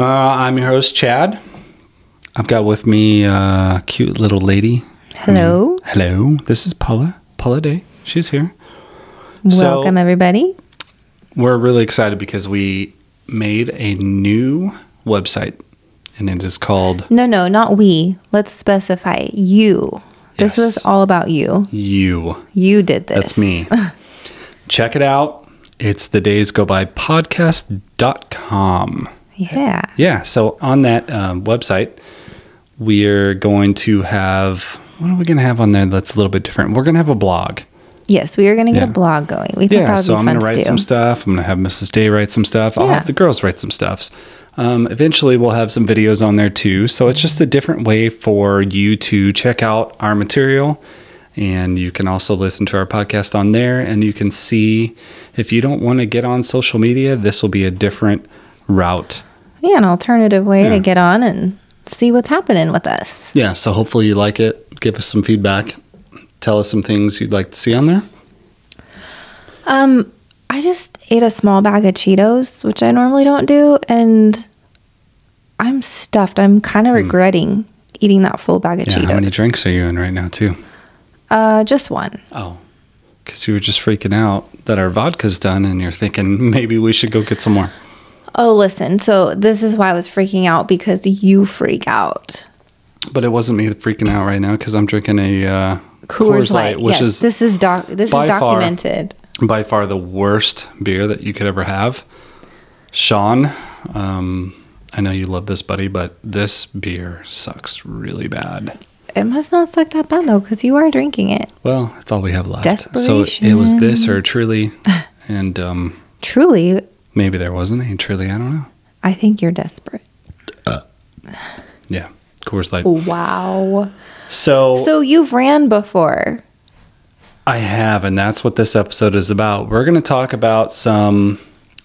Uh, I'm your host, Chad. I've got with me a cute little lady. Hello. Hello. This is Paula. Paula Day. She's here. So- Welcome, everybody. We're really excited because we made a new website and it is called No, no, not we. Let's specify you. This Yes. was all about you. You. You did this. That's me. Check it out. It's the days go by podcast.com. Yeah. Yeah. So on that um, website, we're going to have what are we going to have on there that's a little bit different? We're going to have a blog. Yes, we are going to get Yeah. a blog going. We thought that Yeah. would So be I'm fun going to to write do. some stuff. I'm going to have Mrs. Day write some stuff. I'll Yeah. have the girls write some stuffs. Um, eventually, we'll have some videos on there too. So it's just a different way for you to check out our material. And you can also listen to our podcast on there. And you can see if you don't want to get on social media, this will be a different route. Yeah, an alternative way Yeah. to get on and see what's happening with us. Yeah. So hopefully you like it. Give us some feedback. Tell us some things you'd like to see on there. Um, I just ate a small bag of Cheetos, which I normally don't do, and I'm stuffed. I'm kind of regretting eating that full bag of Hmm. Yeah. Cheetos. How many drinks are you in right now, too? Uh, just one. Oh, because you were just freaking out that our vodka's done, and you're thinking maybe we should go get some more. Oh, listen. So this is why I was freaking out because you freak out. But it wasn't me freaking out right now because I'm drinking a uh, Coors, Light, which yes, is this is doc. This is far- documented. by far the worst beer that you could ever have. Sean, um, I know you love this, buddy, but this beer sucks really bad. It must not suck that bad though, because you are drinking it. Well, it's all we have left. Desperation. So it was this or truly, and um, Truly, maybe there wasn't any truly. I don't know. I think you're desperate. Uh. Yeah, Coors Light. Wow. So So you've ran before. I have, and that's what this episode is about. We're going to talk about some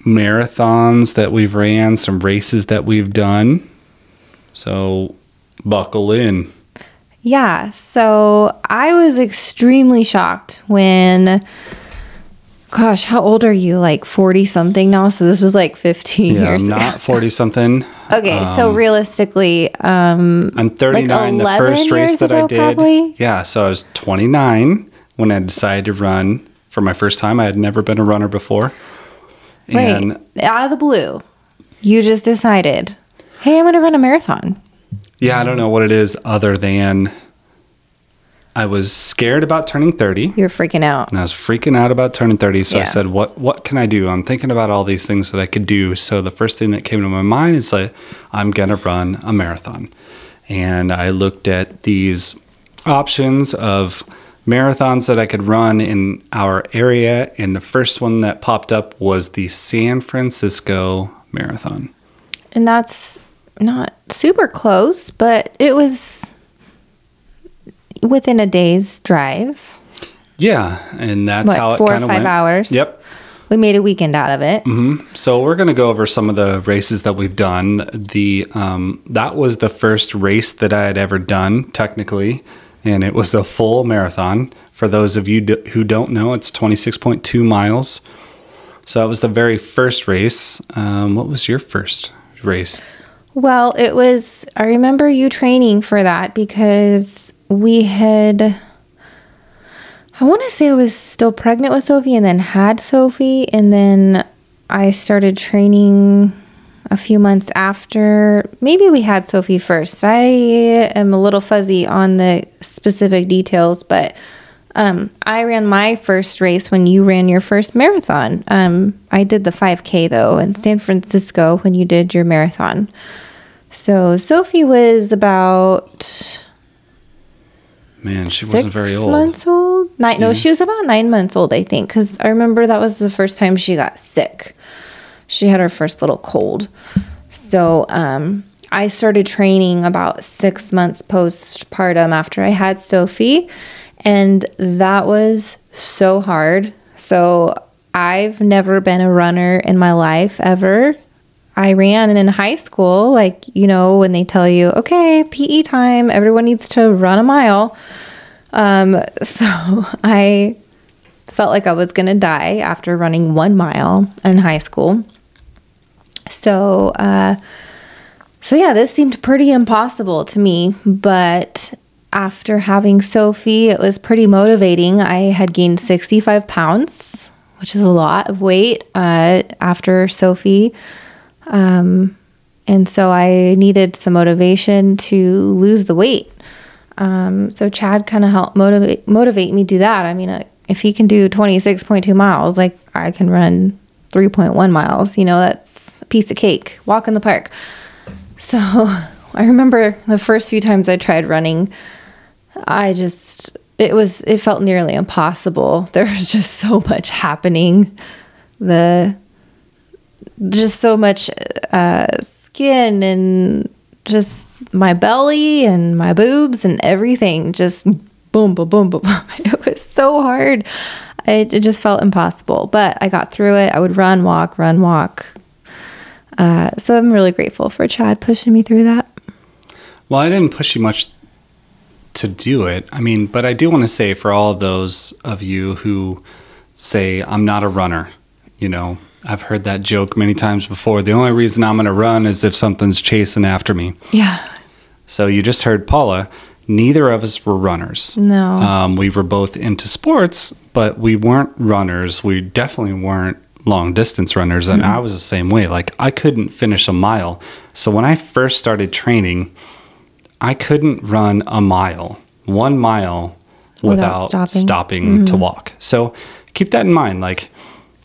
marathons that we've ran, some races that we've done. So buckle in. Yeah. So I was extremely shocked when. Gosh, how old are you? Like 40 something now? So this was like 15 Yeah, years I'm ago. not 40 something. Okay, so realistically, um, I'm 39. the 11 first race that I did. probably? Yeah, so I was 29 when I decided to run for my first time. I had never been a runner before. And right, out of the blue, you just decided, hey, I'm going to run a marathon. yeah, I don't know what it is other than I was scared about turning 30. You're freaking out. And I was freaking out about turning 30. So I said, what, what can I do? I'm thinking about all these things that I could do. So the first thing that came to my mind is like, I'm going to run a marathon. And I looked at these options of marathons that I could run in our area. And the first one that popped up was the San Francisco Marathon. And that's not super close, but it was within a day's drive. Yeah. And that's What, how it four or five went. hours? Yep. We made a weekend out of it. So we're going to go over some of the races that we've done. The um, that was the first race that I had ever done technically, and it was a full marathon. For those of you do, who don't know, it's twenty six point two miles. So that was the very first race. Um, what was your first race? Well, it was, I remember you training for that because we had, I want to say I was still pregnant with Sophie and then had Sophie. And then I started training a few months after. Maybe we had Sophie first. I am a little fuzzy on the specific details, but um, I ran my first race when you ran your first marathon. Um, I did the 5K though in San Francisco when you did your marathon. So Sophie was about Man, she wasn't very old. months old. Nine, No, she was about nine months old, I think, because I remember that was the first time she got sick. She had her first little cold. So um, I started training about six months postpartum after I had Sophie, and that was so hard. So I've never been a runner in my life ever. I ran in high school, like, you know, when they tell you, okay, PE time, everyone needs to run a mile. Um, so I felt like I was going to die after running one mile in high school. So uh, So yeah, this seemed pretty impossible to me, but after having Sophie, it was pretty motivating. I had gained 65 pounds, which is a lot of weight uh, after Sophie. Um, and so I needed some motivation to lose the weight. Um, so Chad kind of helped motivate motivate me do that. I mean, uh, if he can do 26.2 miles, like I can run 3.1 miles, you know, that's a piece of cake. Walk in the park. So I remember the first few times I tried running, I just it was it felt nearly impossible. There was just so much happening. The just so much uh, skin and just my belly and my boobs and everything just boom, boom, boom, boom. It was so hard. It, it just felt impossible, but I got through it. I would run, walk, run, walk. Uh, so I'm really grateful for Chad pushing me through that. Well, I didn't push you much to do it. I mean, but I do want to say for all of those of you who say, I'm not a runner, you know, I've heard that joke many times before. The only reason I'm going to run is if something's chasing after me. Yeah. So you just heard Paula. Neither of us were runners. No. Um, we were both into sports, but we weren't runners. We definitely weren't long distance runners. And I was the same way. Like, I couldn't finish a mile. So when I first started training, I couldn't run a mile, one mile, Without without, stopping. stopping, to walk. So keep that in mind. Like,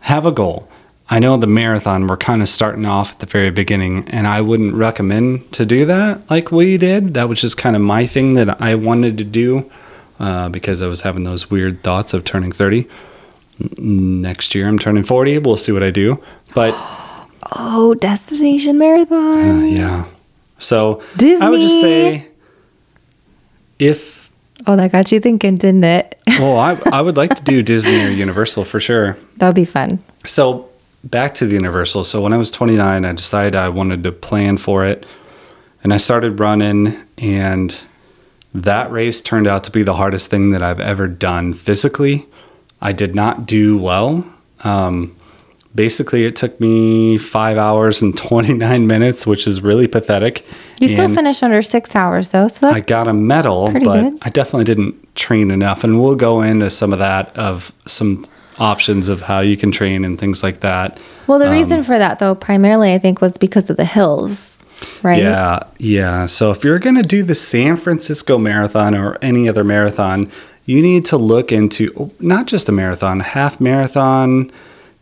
have a goal. I know the marathon, we're kind of starting off at the very beginning, and I wouldn't recommend to do that like we did. That was just kind of my thing that I wanted to do uh, because I was having those weird thoughts of turning 30. Next year, I'm turning 40. We'll see what I do. But Oh, Destination Marathon. uh, yeah. So Disney. I would just say if, Oh, that got you thinking, didn't it? well, I, I would like to do Disney or Universal for sure. that would be fun. So back to the Universal. So when I was 29, I decided I wanted to plan for it, and I started running. And that race turned out to be the hardest thing that I've ever done physically. I did not do well. Um, basically, it took me five hours and 29 minutes, which is really pathetic. You still finished under six hours, though. So I got a medal, but good. I definitely didn't train enough. And we'll go into some of that of some options of how you can train and things like that. well. The reason um, for that, though, primarily, I think, was because of the hills, right? Yeah, yeah. So if you're going to do the San Francisco Marathon or any other marathon, you need to look into not just a marathon, half marathon,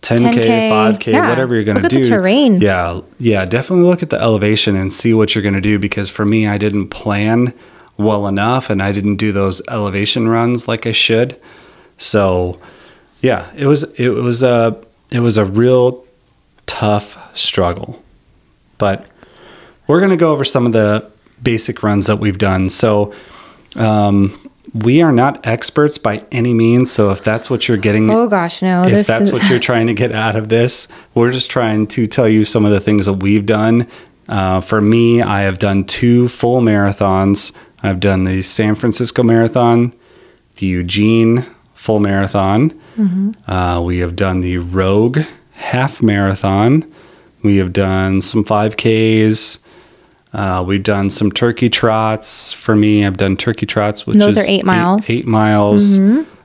10K, 10K, 5K, yeah. whatever you're going to do. the terrain. Yeah, yeah. Definitely look at the elevation and see what you're going to do because for me, I didn't plan well enough and I didn't do those elevation runs like I should. So, yeah, it was it was a it was a real tough struggle. But we're going to go over some of the basic runs that we've done. So, um, we are not experts by any means. So, if that's what you're getting, Oh gosh, no. if that's is what you're trying to get out of this, we're just trying to tell you some of the things that we've done. Uh, for me, I have done two full marathons. I've done the San Francisco Marathon, the Eugene Full Marathon. Mm-hmm. Uh, we have done the Rogue Half Marathon. We have done some 5Ks. Uh, we've done some turkey trots. For me, I've done turkey trots, which Those is are eight miles. Mm-hmm. Eight, miles.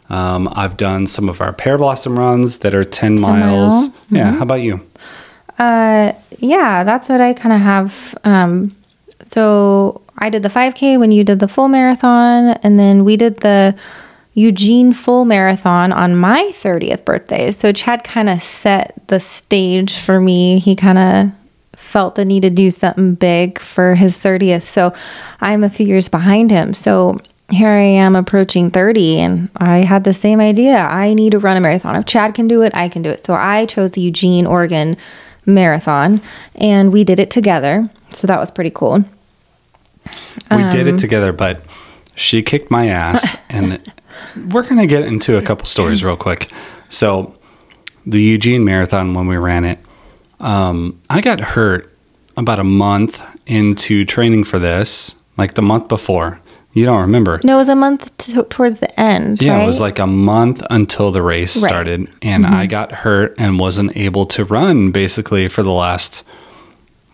Um, I've done some of our pear blossom runs that are 10, miles. mile. Yeah. How about you? Uh, yeah, that's what I kind of have. Um, so I did the 5K when you did the full marathon, and then we did the Eugene full marathon on my 30th birthday. So Chad kind of set the stage for me. He kind of felt the need to do something big for his 30th. So I'm a few years behind him. So here I am approaching 30 and I had the same idea. I need to run a marathon. If Chad can do it, I can do it. So I chose the Eugene, Oregon marathon and we did it together. So that was pretty cool. We did Um, it together, but she kicked my ass. and we're going to get into a couple stories real quick. So, the Eugene Marathon, when we ran it, um, I got hurt about a month into training for this, like the month before. You don't remember? No, it was a month t- towards the end. Yeah, right? it was like a month until the race Right. started, and I got hurt and wasn't able to run basically for the last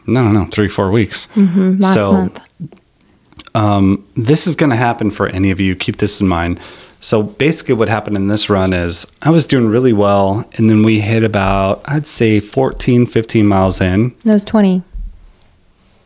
no, no, no, three, four weeks. Mm-hmm. Last so month. this is going to happen for any of you. Keep this in mind. So basically, what happened in this run is I was doing really well, and then we hit about, I'd say 14, 15 miles in. No, it was 20.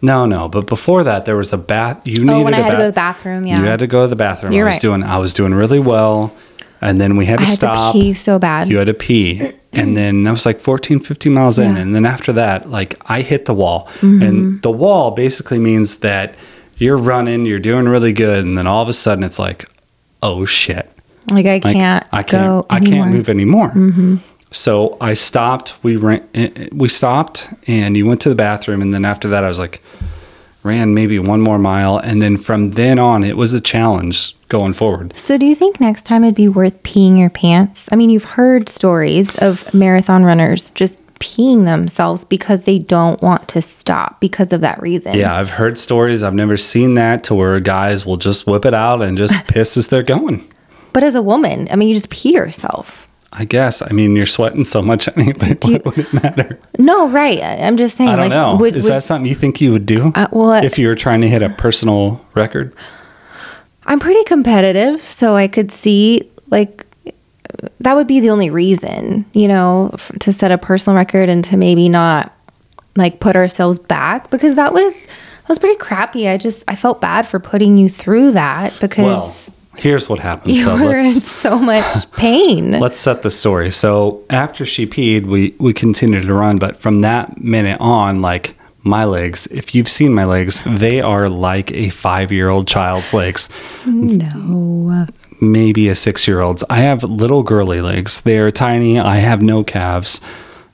No, no, but before that, there was a bath. You needed Oh, when I a had to bath- go to the bathroom, yeah. You had to go to the bathroom. You're I was right. doing, I was doing really well, and then we had to I to had stop. to pee so bad. You had to pee. And then I was like 14, 15 miles in. And then after that, like I hit the wall. Mm-hmm. And the wall basically means that you're running, you're doing really good. And then all of a sudden it's like, oh shit. like, I Like, can't I can't, I anymore. can't move anymore. So I stopped. We ran, eh, eh, we stopped and you went to the bathroom. And then after that, I was like, ran maybe one more mile. And then from then on, it was a challenge going forward. So, do you think next time it'd be worth peeing your pants? I mean, you've heard stories of marathon runners just peeing themselves because they don't want to stop because of that reason. Yeah, I've heard stories. I've never seen that to where guys will just whip it out and just piss as they're going. But as a woman, I mean, you just pee yourself. I guess. I mean, you're sweating so much anyway. Do What would it matter? No, right. I'm just saying. I don't like, know. Would, Is would- that something you think you would do Uh, well, if you were trying to hit a personal record? I'm pretty competitive, so I could see like that would be the only reason, you know, f- to set a personal record and to maybe not like put ourselves back because that was that was pretty crappy. I just I felt bad for putting you through that Well, because here's what happened. you So were in so much pain. let's set the story. So after she peed, we we continued to run, but from that minute on, like my legs, if you've seen my legs, they are like a five year old child's legs. no. Maybe a six year old's. I have little girly legs. They are tiny. I have no calves.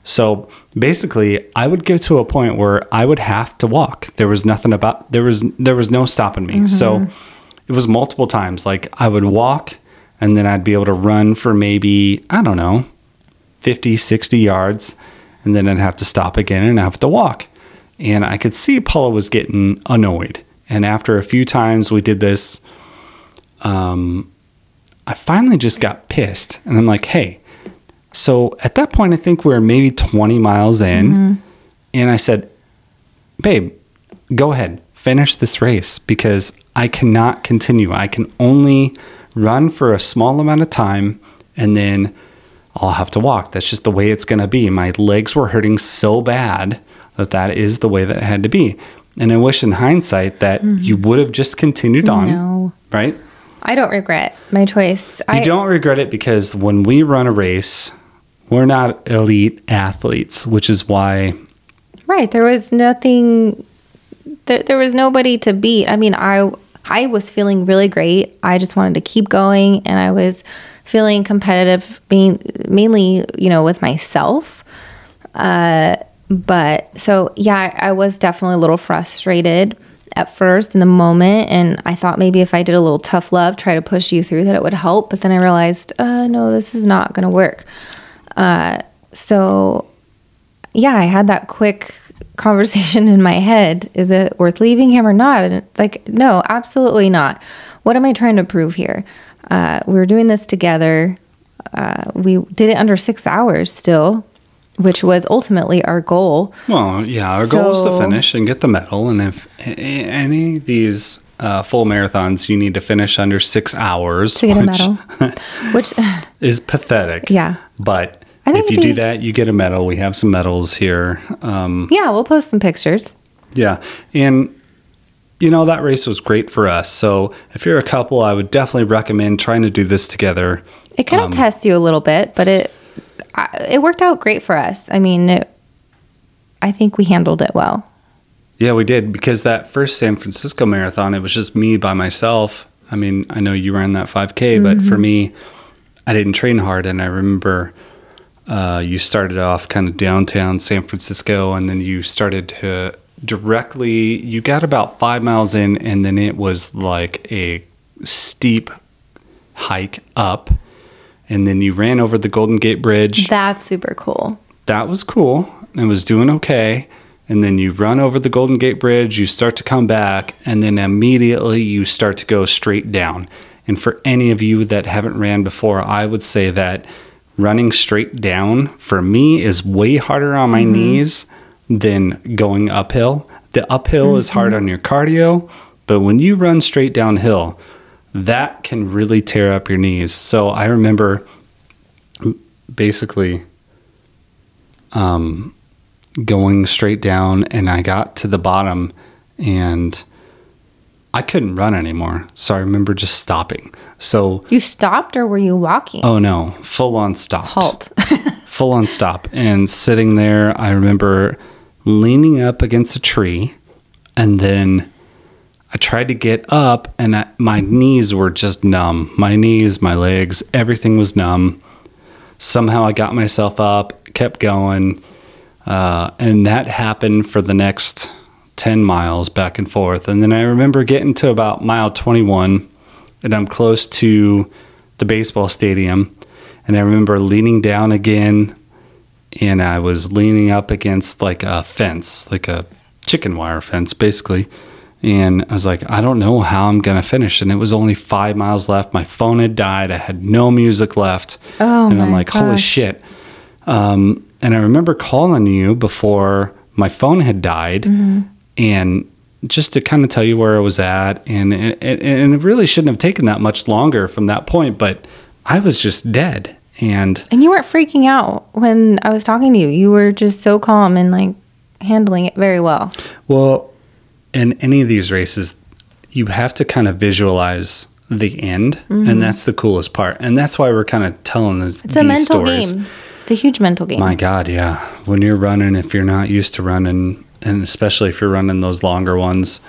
So basically, I would get to a point where I would have to walk. There was nothing about there was there was no stopping me. So mm-hmm. it was multiple times. Like I would walk and then I'd be able to run for maybe, I don't know, 50, 60 yards. And then I'd have to stop again and have to walk. And I could see Paula was getting annoyed. And after a few times we did this, um, I finally just got pissed and I'm like, hey, so at that point, I think we are maybe 20 miles in. Mm-hmm. And I said, babe, go ahead, finish this race because I cannot continue. I can only run for a small amount of time and then I'll have to walk. That's just the way it's going to be. My legs were hurting so bad that that is the way that it had to be. And I wish in hindsight that mm-hmm. you would have just continued on. No. Right? I don't regret my choice. You I don't regret it because when we run a race, we're not elite athletes, which is why Right. There was nothing there, there was nobody to beat. I mean, I I was feeling really great. I just wanted to keep going and I was feeling competitive being mainly, you know, with myself. Uh but so yeah, I, I was definitely a little frustrated at first in the moment and I thought maybe if I did a little tough love, try to push you through that it would help, but then I realized, uh no, this is not going to work. Uh so yeah, I had that quick conversation in my head. Is it worth leaving him or not? And it's like, no, absolutely not. What am I trying to prove here? Uh, we were doing this together. Uh, we did it under six hours still, which was ultimately our goal. Well, yeah, our goal is to finish and get the medal. And if any of these uh, full marathons, you need to finish under six hours To get a medal. Which, is pathetic. Yeah. But I think if you it'd do that, you get a medal. We have some medals here. Um, yeah, we'll post some pictures. Yeah. And, you know, that race was great for us. So if you're a couple, I would definitely recommend trying to do this together. It kind of tests you a little bit, but it I, it worked out great for us. I mean, it, I think we handled it well. Yeah, we did because that first San Francisco marathon, it was just me by myself. I mean, I know you ran that 5K, but for me, I didn't train hard. And I remember uh, you started off kind of downtown San Francisco and then you started to directly, you got about five miles in, and then it was like a steep hike up. And then you ran over the Golden Gate Bridge That's super cool. that was cool and was doing okay. And then you run over the Golden Gate Bridge, you start to come back, and then immediately you start to go straight down. And for any of you that haven't ran before, I would say that running straight down for me is way harder on my mm-hmm. knees than going uphill. The uphill is mm-hmm. hard on your cardio, but when you run straight downhill, that can really tear up your knees. So I remember basically um, going straight down, and I got to the bottom, and I couldn't run anymore. So I remember just stopping. So, You stopped or were you walking? oh no, full on stop. Halt. full on stop and sitting there i remember leaning up against a tree and then i tried to get up and I, my knees were just numb. My knees my legs everything was numb. Somehow i got myself up kept going uh, and that happened for the next 10 miles back and forth. And then i remember getting to about mile 21 and i'm close to the baseball stadium. And I remember leaning down again and I was leaning up against like a fence, like a chicken wire fence, basically. And I was like, I don't know how I'm going to finish. And it was only five miles left. My phone had died. I had no music left. Oh, and I'm like, holy shit. Um, and I remember calling you before my phone had died. Mm-hmm. And just to kind of tell you where I was at. And, and, and it really shouldn't have taken that much longer from that point. But I was just dead. And and you weren't freaking out when I was talking to you. You were just so calm and like handling it very well. Well, in any of these races, you have to kind of visualize the end, and that's the coolest part. And that's why we're kind of telling this, It's a these mental stories. game. It's a huge mental game. My God, yeah. When you're running, if you're not used to running, and especially if you're running those longer ones,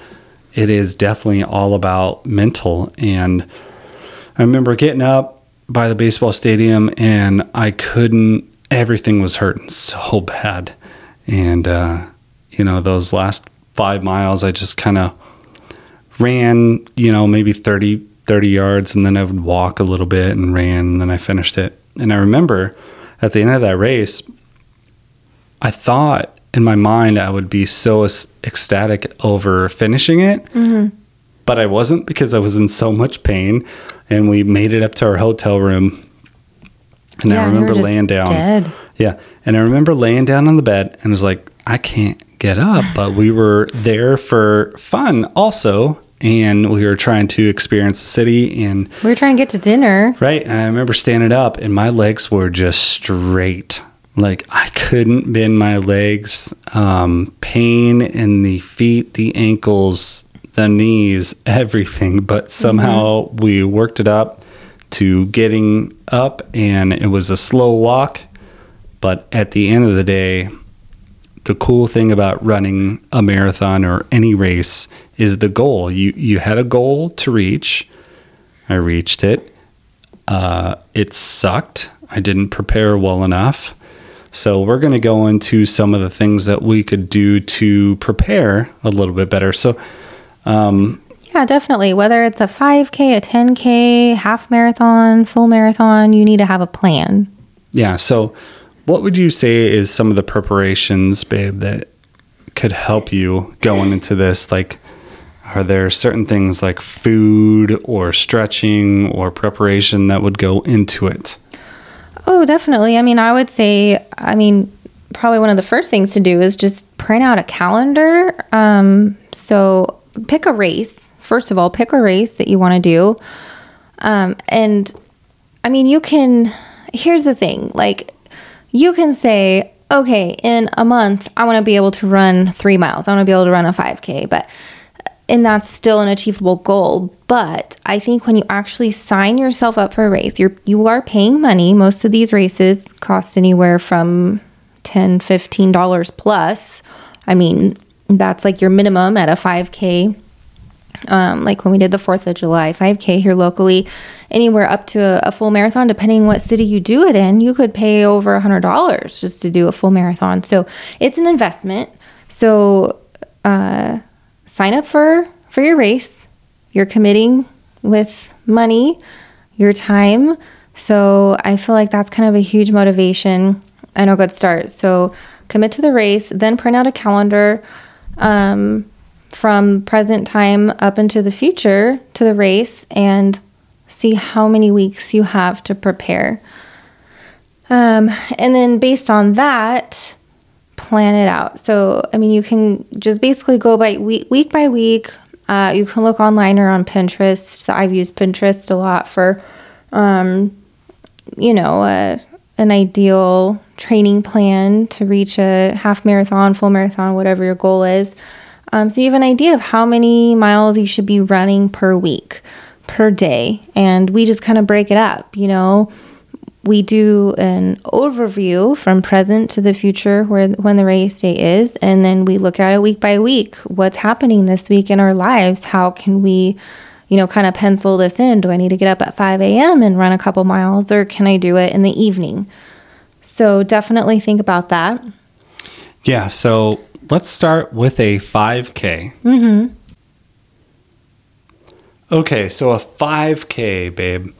it is definitely all about mental. And I remember getting up by the baseball stadium and I couldn't, everything was hurting so bad. And, uh, you know, those last five miles, I just kind of ran, you know, maybe 30, 30 yards and then I would walk a little bit and ran and then I finished it. And I remember at the end of that race, I thought in my mind I would be so ecstatic over finishing it, mm-hmm. but I wasn't because I was in so much pain. And we made it up to our hotel room. And Yeah, I and you were remember laying down. dead. Yeah. And I remember laying down on the bed and was like, I can't get up. But we were there for fun also. And we were trying to experience the city and we were trying to get to dinner. Right. And I remember standing up and my legs were just straight. Like I couldn't bend my legs. Um, pain in the feet, the ankles, the knees, everything. But somehow we worked it up to getting up and it was a slow walk. But at the end of the day, the cool thing about running a marathon or any race is the goal. You you had a goal to reach. I reached it. Uh, it sucked. I didn't prepare well enough. So we're going to go into some of the things that we could do to prepare a little bit better. So Yeah, definitely. Whether it's a 5K, a 10K, half marathon, full marathon, you need to have a plan. yeah, so what would you say is some of the preparations, babe, that could help you going into this? Like, are there certain things like food or stretching or preparation that would go into it? Oh, definitely. I mean, I would say, I mean, probably one of the first things to do is just print out a calendar. Um, so pick a race. First of all, pick a race that you want to do. Um, and I mean, you can, here's the thing like, you can say, okay, in a month, I want to be able to run three miles. I want to be able to run a 5K, but, and that's still an achievable goal. But I think when you actually sign yourself up for a race, you're, you are paying money. Most of these races cost anywhere from 10 $15 plus. I mean, that's like your minimum at a 5K um, like when we did the Fourth of July 5K here locally, anywhere up to a, a full marathon, depending what city you do it in, you could pay over a hundred dollars just to do a full marathon. So it's an investment. So uh, sign up for for your race. You're committing with money, your time. So I feel like that's kind of a huge motivation and a good start. So commit to the race, then print out a calendar. Um, from present time up into the future to the race and see how many weeks you have to prepare. Um, and then based on that, plan it out. So, I mean, you can just basically go by week, week by week. Uh, you can look online or on Pinterest. So I've used Pinterest a lot for, um, you know, uh, an ideal training plan to reach a half marathon, full marathon, whatever your goal is. Um, so you have an idea of how many miles you should be running per week, per day. And we just kind of break it up, you know? We do an overview from present to the future where when the race day is and then we look at it week by week. What's happening this week in our lives? How can we you know kind of pencil this in? Do i need to get up at 5 a.m and run a couple miles or can i do it in the evening? So definitely think about that. Yeah so let's start with a 5k mm-hmm okay so a 5k babe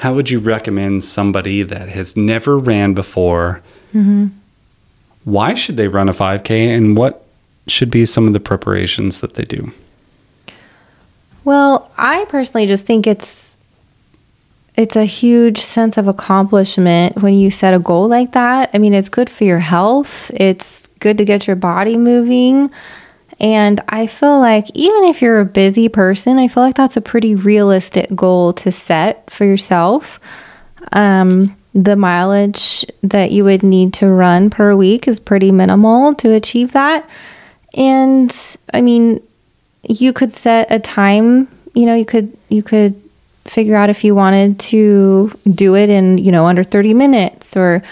how would you recommend somebody that has never ran before? Mm-hmm. Why should they run a 5K and what should be some of the preparations that they do? Well, I personally just think it's it's a huge sense of accomplishment when you set a goal like that. I mean, it's good for your health. It's good to get your body moving. And I feel like even if you're a busy person, I feel like that's a pretty realistic goal to set for yourself. Um, the mileage that you would need to run per week is pretty minimal to achieve that. And I mean, you could set a time, you know, you could you could figure out if you wanted to do it in, you know, under 30 minutes or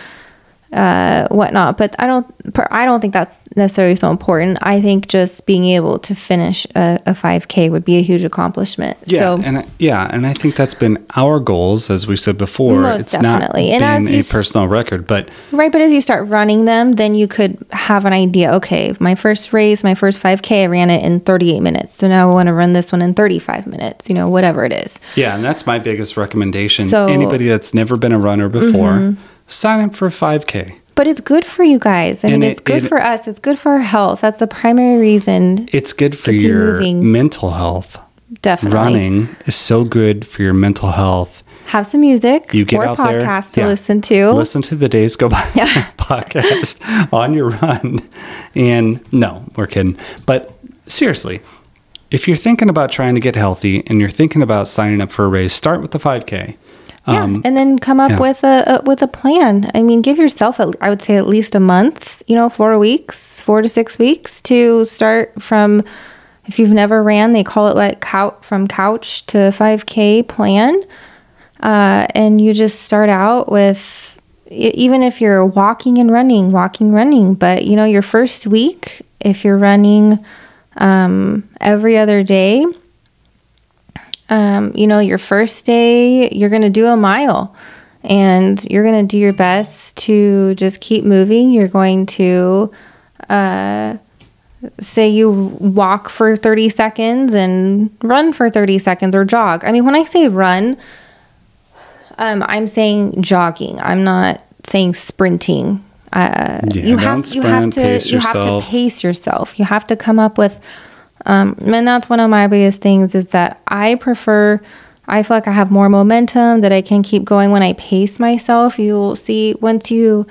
uh, whatnot. But I don't, I don't think that's necessarily so important. I think just being able to finish a, a 5K would be a huge accomplishment. Yeah, so, and I, yeah, and I think that's been our goals, as we said before. Most it's definitely. not And been as a you s- personal record, but right. But as you start running them, then you could have an idea. Okay, my first race, my first 5K, I ran it in 38 minutes. So now I want to run this one in 35 minutes. You know, whatever it is. yeah, and that's my biggest recommendation. So- Mm-hmm. Anybody that's never been a runner before, sign up for a 5K. But it's good for you guys. I And mean, it- it's good it- for us. It's good for our health. That's the primary reason. It's good for you your moving. mental health. Definitely. Running is so good for your mental health. Have some music You get or a out there, to yeah. listen to. Listen to the Days Go By podcast on your run. And no, we're kidding. But seriously, if you're thinking about trying to get healthy and you're thinking about signing up for a race, start with the 5K. Yeah, Um, and then come up yeah. with a, a with a plan. I mean, give yourself, at, I would say, at least a month. You know, four weeks, four to six weeks to start from. If you've never ran, they call it like couch from couch to 5K plan, uh, and you just start out with even if you're walking and running, walking, running. But you know, your first week, if you're running um, every other day, um, you know, your first day, you're going to do a mile and you're going to do your best to just keep moving. You're going to, uh, say you walk for 30 seconds and run for 30 seconds or jog. I mean, when I say run, um, I'm saying jogging. I'm not saying sprinting. Uh, Yeah, you have you have to you have to pace yourself. You have to come up with um, and that's one of my biggest things is that I prefer, I feel like I have more momentum that I can keep going when I pace myself. You'll see once you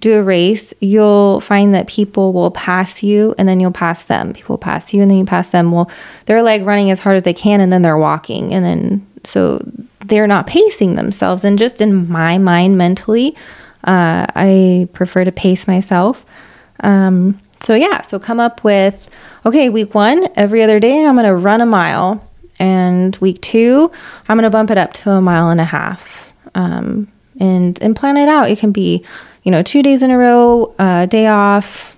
do a race, you'll find that people will pass you and then you'll pass them. People pass you and then you pass them. Well, they're like running as hard as they can and then they're walking. And then so they're not pacing themselves. And just in my mind mentally, uh, I prefer to pace myself. Um, so yeah, so come up with okay, week one, every other day I'm gonna run a mile, and week two, I'm gonna bump it up to a mile and a half, um, and and plan it out. It can be, you know, two days in a row, uh, day off,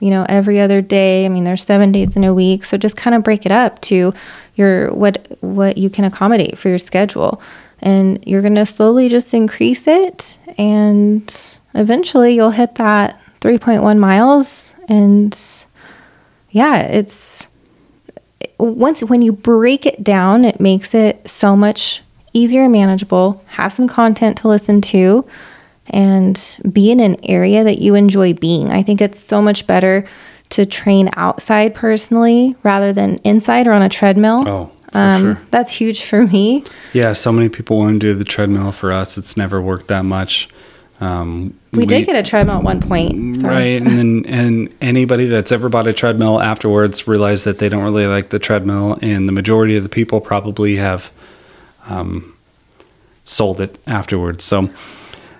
you know, every other day. I mean, there's seven days in a week, so just kind of break it up to your what what you can accommodate for your schedule, and you're gonna slowly just increase it, and eventually you'll hit that 3.1 miles, and yeah, it's once when you break it down, it makes it so much easier and manageable. Have some content to listen to and be in an area that you enjoy being. I think it's so much better to train outside personally rather than inside or on a treadmill. Oh, for um, sure. That's huge for me. Yeah, so many people want to do the treadmill for us. It's never worked that much. Um, We, did get a treadmill at one point. Sorry. Right, and then and anybody that's ever bought a treadmill afterwards realized that they don't really like the treadmill, and the majority of the people probably have um, sold it afterwards. So,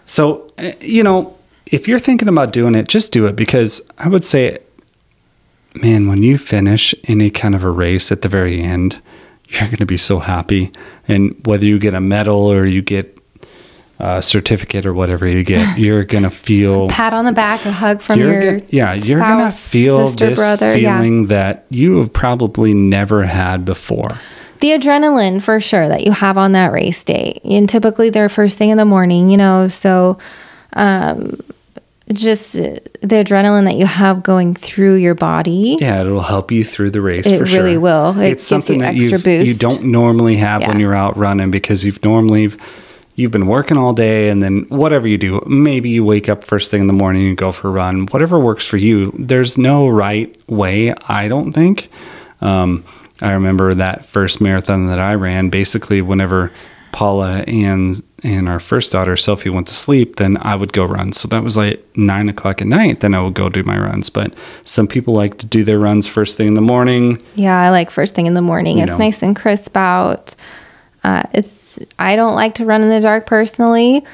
so eh, you know, if you're thinking about doing it, just do it because I would say, man, when you finish any kind of a race at the very end, you're going to be so happy, and whether you get a medal or you get a certificate or whatever you get, you're going to feel Pat on the back, a hug from your gonna- yeah, you're gonna feel sister, this brother. feeling that you have probably never had before. the adrenaline for sure that you have on that race day and typically they're first thing in the morning you know so um just uh, the adrenaline that you have going through your body Yeah, it'll help you through the race. It for really sure. will. It it's gives you something that you don't normally have when you're out running because you've normally you've been working all day and then whatever you do, maybe you wake up first thing in the morning and go for a run. Whatever works for you. There's no right way, I don't think. Um, I remember that first marathon that I ran. Basically, whenever Paula and and our first daughter Sophie went to sleep, then I would go run. So that was like nine o'clock at night. Then I would go do my runs. But some people like to do their runs first thing in the morning. yeah i like first thing in the morning You it's know. nice and crisp out uh, it's i don't like to run in the dark personally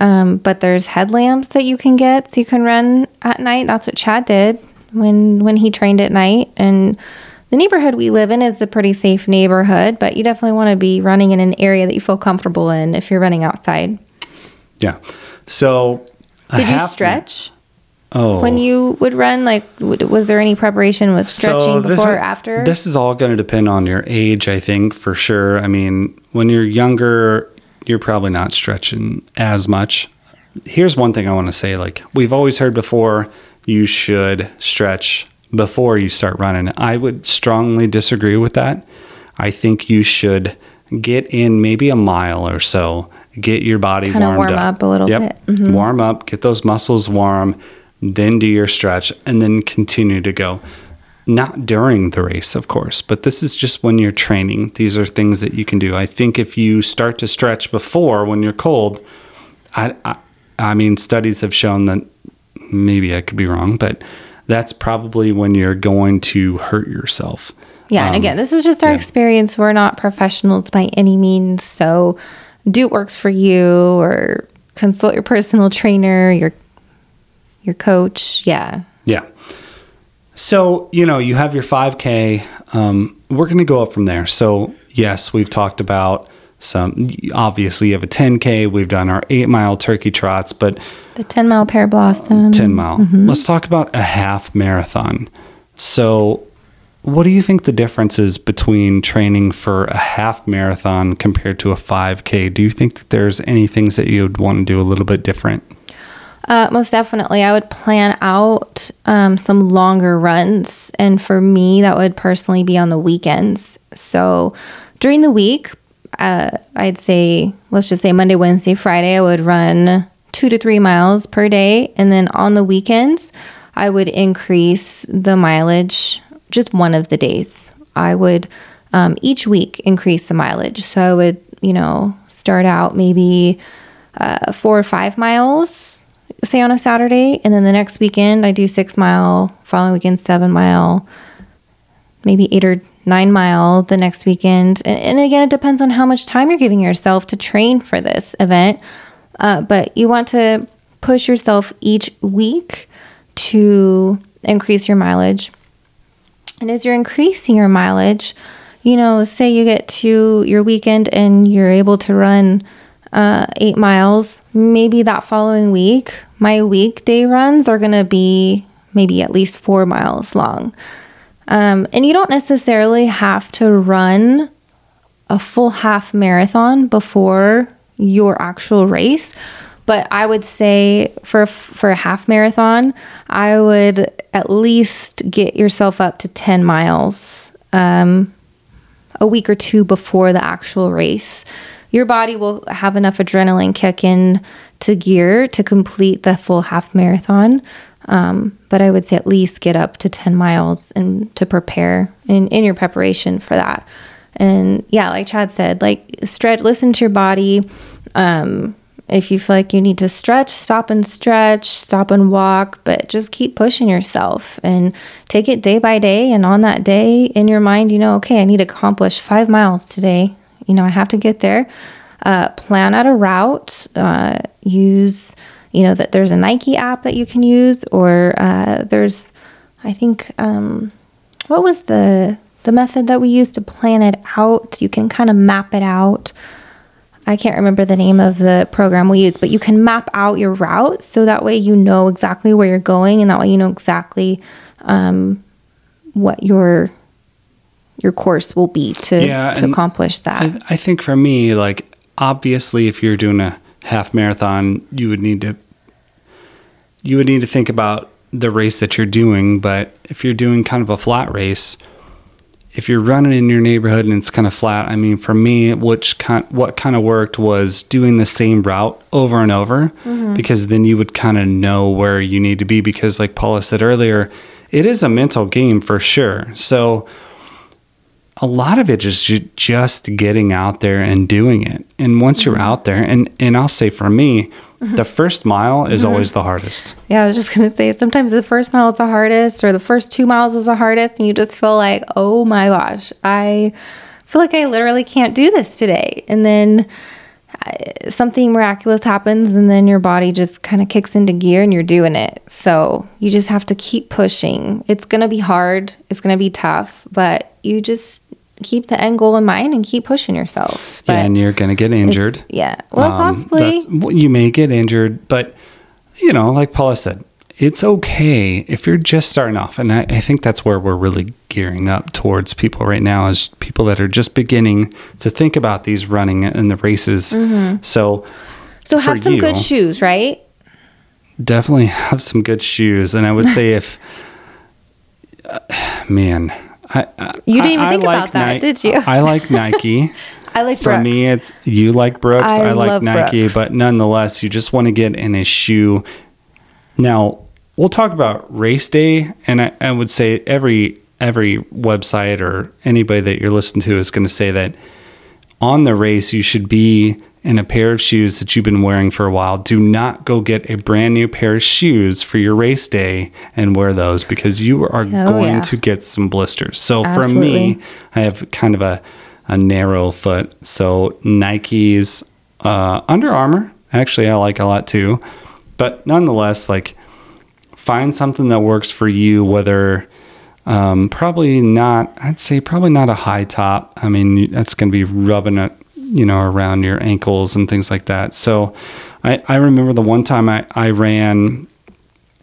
um, but there's headlamps that you can get so you can run at night. That's what chad did when when he trained at night. And the neighborhood we live in is a pretty safe neighborhood but you definitely want to be running in an area that you feel comfortable in if you're running outside. Yeah. So did you stretch Oh, when you would run like w- was there any preparation with stretching this before or after This is all going to depend on your age, I think, for sure. I mean, when you're younger, you're probably not stretching as much. Here's one thing I want to say like, we've always heard before you should stretch before you start running. I would strongly disagree with that. I think you should get in maybe a mile or so, get your body Kinda warmed warm up a little yep. bit. Mm-hmm. Warm up, get those muscles warm, then do your stretch, and then continue to go. Not during the race, of course, but this is just when you're training. These are things that you can do. I think if you start to stretch before when you're cold, I, I, I mean, studies have shown that maybe I could be wrong, but that's probably when you're going to hurt yourself. Yeah, and again, this is just our Um, yeah. experience. We're not professionals by any means. So do what works for you or consult your personal trainer, your your coach. Yeah. Yeah. So, you know, you have your 5K. Um, we're going to go up from there. So, yes, we've talked about some, obviously, you have a 10K. We've done our eight mile turkey trots, but The 10 mile pear blossom. 10 mile. Let's talk about a half marathon. So, what do you think the difference is between training for a half marathon compared to a 5K? Do you think that there's any things that you would want to do a little bit different? Uh, most definitely. I would plan out um, some longer runs. And for me, that would personally be on the weekends. So during the week, uh, I'd say, let's just say Monday, Wednesday, Friday, I would run two to three miles per day. And then on the weekends, I would increase the mileage just one of the days. I would um, each week increase the mileage. So I would, you know, start out maybe uh, four or five miles, say on a Saturday, and then the next weekend I do six mile, following weekend seven mile, maybe eight or nine mile the next weekend. And, and again, it depends on how much time you're giving yourself to train for this event. Uh, but you want to push yourself each week to increase your mileage. And as you're increasing your mileage, you know, say you get to your weekend and you're able to run uh, eight miles, maybe that following week, my weekday runs are going to be maybe at least four miles long. Um, and you don't necessarily have to run a full half marathon before your actual race. But I would say for for a half marathon, I would at least get yourself up to 10 miles um, a week or two before the actual race. Your body will have enough adrenaline kick in to gear to complete the full half marathon. Um, but I would say at least get up to 10 miles and to prepare in, in your preparation for that. And yeah, like Chad said, like stretch, listen to your body. Um, If you feel like you need to stretch, stop and stretch, stop and walk, but just keep pushing yourself and take it day by day. And on that day, in your mind, you know, okay, I need to accomplish five miles today. You know, I have to get there. Uh, plan out a route. Uh, use, you know, that there's a Nike app that you can use, or uh, there's, I think, um, what was the the method that we used to plan it out? You can kind of map it out. I can't remember the name of the program we use, but you can map out your route so that way you know exactly where you're going, and that way you know exactly um, what your your course will be to Yeah, to accomplish that. I, I think for me, like obviously, if you're doing a half marathon, you would need to you would need to think about the race that you're doing. But if you're doing kind of a flat race, if you're running in your neighborhood and it's kind of flat, I mean, for me, which kind what kind of worked was doing the same route over and over, mm-hmm. because then you would kind of know where you need to be. Because, like Paula said earlier, it is a mental game for sure. So a lot of it is just getting out there and doing it. And once you're mm-hmm. out there, and and I'll say for me, mm-hmm. the first mile is mm-hmm. always the hardest. Yeah, I was just gonna say sometimes the first mile is the hardest, or the first two miles is the hardest, and you just feel like, oh my gosh, I feel like I literally can't do this today. And then something miraculous happens, and then your body just kind of kicks into gear, and you're doing it. So you just have to keep pushing. It's gonna be hard. It's gonna be tough, but you just keep the end goal in mind and keep pushing yourself. But yeah, and you're going to get injured. Yeah, well, Um, possibly. that's- you may get injured, but you know, like Paula said, it's okay if you're just starting off. And I, I think that's where we're really gearing up towards people right now is people that are just beginning to think about these running and the races. So Mm-hmm. So for have some good shoes, right? definitely have some good shoes. And I would say if, uh, man, You didn't even I think like about that, Ni- did you? I like Nike. I like For Brooks. me, it's you like Brooks. I I, like Nike, Brooks. but nonetheless, you just want to get in a shoe. Now, we'll talk about race day, and I, I would say every every website or anybody that you're listening to is going to say that on the race you should be in a pair of shoes that you've been wearing for a while. Do not go get a brand new pair of shoes for your race day and wear those because you are going yeah. to get some blisters. So for me, I have kind of a, a narrow foot. So Nike's uh, Under Armour, actually, I like a lot too. But nonetheless, like find something that works for you, whether um, probably not, I'd say probably not a high top. I mean, that's going to be rubbing it, you know, around your ankles and things like that. So I, I remember the one time I, I ran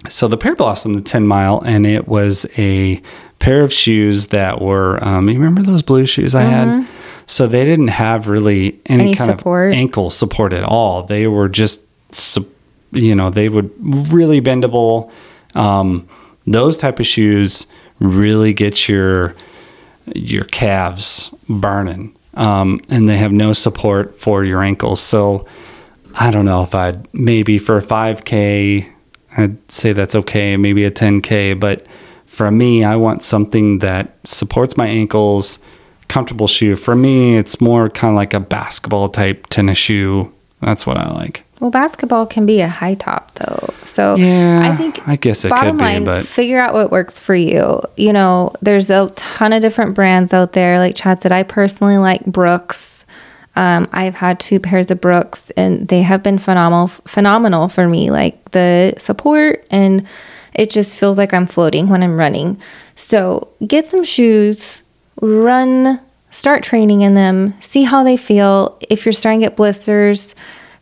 so the Pear Blossom, the 10 mile, and it was a pair of shoes that were, um, you remember those blue shoes I had? So they didn't have really any, Any kind support? of ankle support at all. They were just, you know, they would really bendable. Um, those type of shoes really get your your calves burning, um, and they have no support for your ankles. So I don't know if I'd maybe for a 5K, I'd say that's okay, maybe a 10K. But for me, I want something that supports my ankles, comfortable shoe. For me, it's more kind of like a basketball type tennis shoe. That's what I like. Well, basketball can be a high top though. So Yeah, I think I guess it bottom could be, line, but- figure out what works for you. You know, there's a ton of different brands out there. Like Chad said, I personally like Brooks. Um, I've had two pairs of Brooks, and they have been phenomenal, phenomenal for me. Like the support, and it just feels like I'm floating when I'm running. So get some shoes, run, start training in them, see how they feel. If you're starting to get blisters,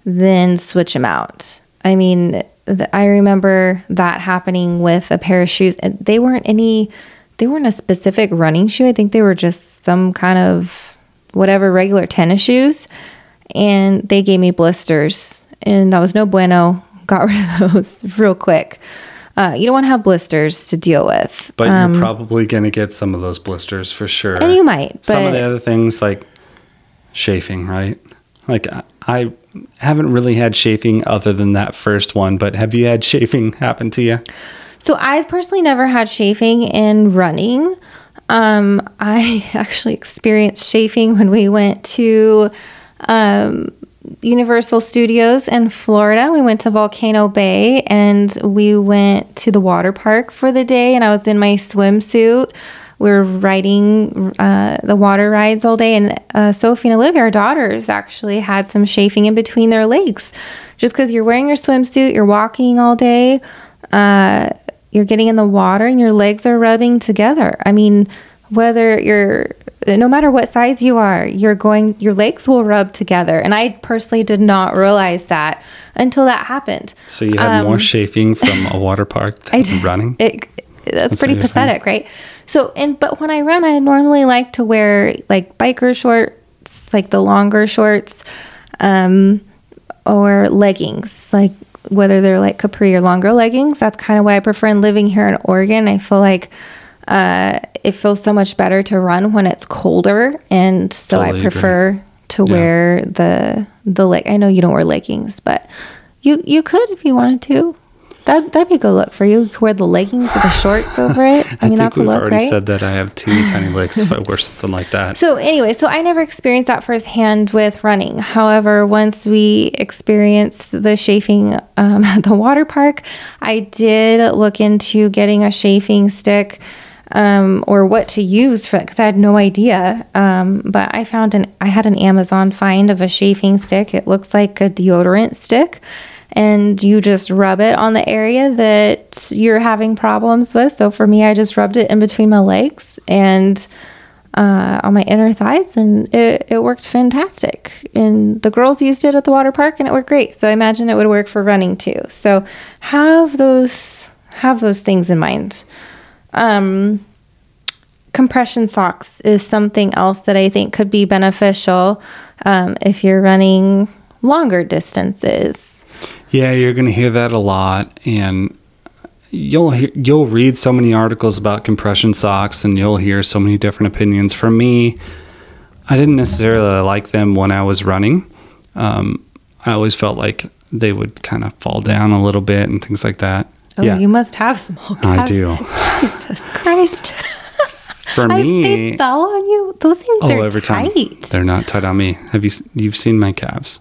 then switch them out. I mean, th- I remember that happening with a pair of shoes, and they weren't any, they weren't a specific running shoe. I think they were just some kind of whatever regular tennis shoes, and they gave me blisters, and that was no bueno. Got rid of those real quick. Uh, you don't want to have blisters to deal with. But you're probably going to get some of those blisters for sure. Um, And you might, some of the other things like chafing, right? Like I, I haven't really had chafing other than that first one, but have you had chafing happen to you? So I've personally never had chafing in running. Um, I actually experienced chafing when we went to um, Universal Studios in Florida. We went to Volcano Bay and we went to the water park for the day. And I was in my swimsuit. We were riding uh, the water rides all day. And uh, Sophie and Olivia, our daughters, actually had some chafing in between their legs. Just because you're wearing your swimsuit, you're walking all day, uh, you're getting in the water, and your legs are rubbing together. I mean, whether you're no matter what size you are, you're going your legs will rub together. And I personally did not realize that until that happened. So you had more chafing from a water park than Um, I did- running? It, that's, what pretty pathetic, right? So, and but when I run, I normally like to wear like biker shorts, like the longer shorts, um, or leggings, like whether they're like capri or longer leggings. That's kind of what I prefer. And living here in Oregon, I feel like uh, it feels so much better to run when it's colder, and so Totally I agree. prefer to Yeah. wear the the leg. I know you don't wear leggings, but you you could if you wanted to. That that'd be a good look for you. You could wear the leggings with the shorts over it. I mean, that's a look, already right? said that I have teeny tiny legs if I wear something like that. So anyway, so I never experienced that firsthand with running. However, once we experienced the chafing um, at the water park, I did look into getting a chafing stick um, or what to use for because I had no idea. Um, but I found an I had an Amazon find of a chafing stick. It looks like a deodorant stick. And you just rub it on the area that you're having problems with. So for me, I just rubbed it in between my legs and uh, on my inner thighs, and it, it worked fantastic. And the girls used it at the water park, and it worked great. So I imagine it would work for running too. So have those have those things in mind. Um, compression socks is something else that I think could be beneficial um, if you're running longer distances. Yeah, you're going to hear that a lot, and you'll hear, you'll read so many articles about compression socks, and you'll hear so many different opinions. For me, I didn't necessarily like them when I was running. Um, I always felt like they would kind of fall down a little bit and things like that. Oh, yeah, you must have small I calves. do. Jesus Christ. for I, me, they fell on you. Those things oh, are every time tight. they're not tight on me. Have you you've seen my calves?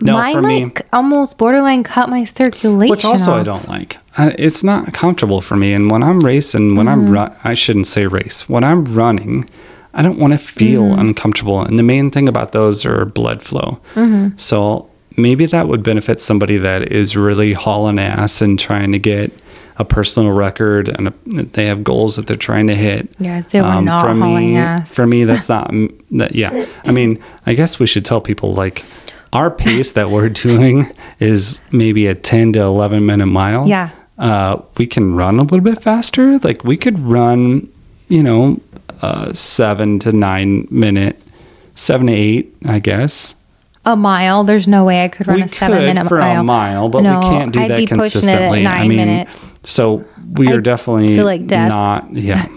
No, Mine for me, like almost borderline cut my circulation. which also I don't like. I, it's not comfortable for me. And when I'm racing, when Mm-hmm. I'm run, I shouldn't say race. When I'm running, I don't want to feel Mm-hmm. uncomfortable. And the main thing about those are blood flow. Mm-hmm. So maybe that would benefit somebody that is really hauling ass and trying to get a personal record and a, they have goals that they're trying to hit. Yeah, so we're not for me, ass. for me, that's not that. Yeah, I mean, I guess we should tell people like our pace that we're doing is maybe a ten to eleven minute mile. Yeah. uh, we can run a little bit faster. Like we could run, you know, uh, seven to nine minute, seven to eight, I guess. A mile. There's no way I could run we a seven could minute for mile. a mile, but no, we can't do I'd that be pushing it at nine I mean, minutes. so we are I definitely feel like death. not. Yeah.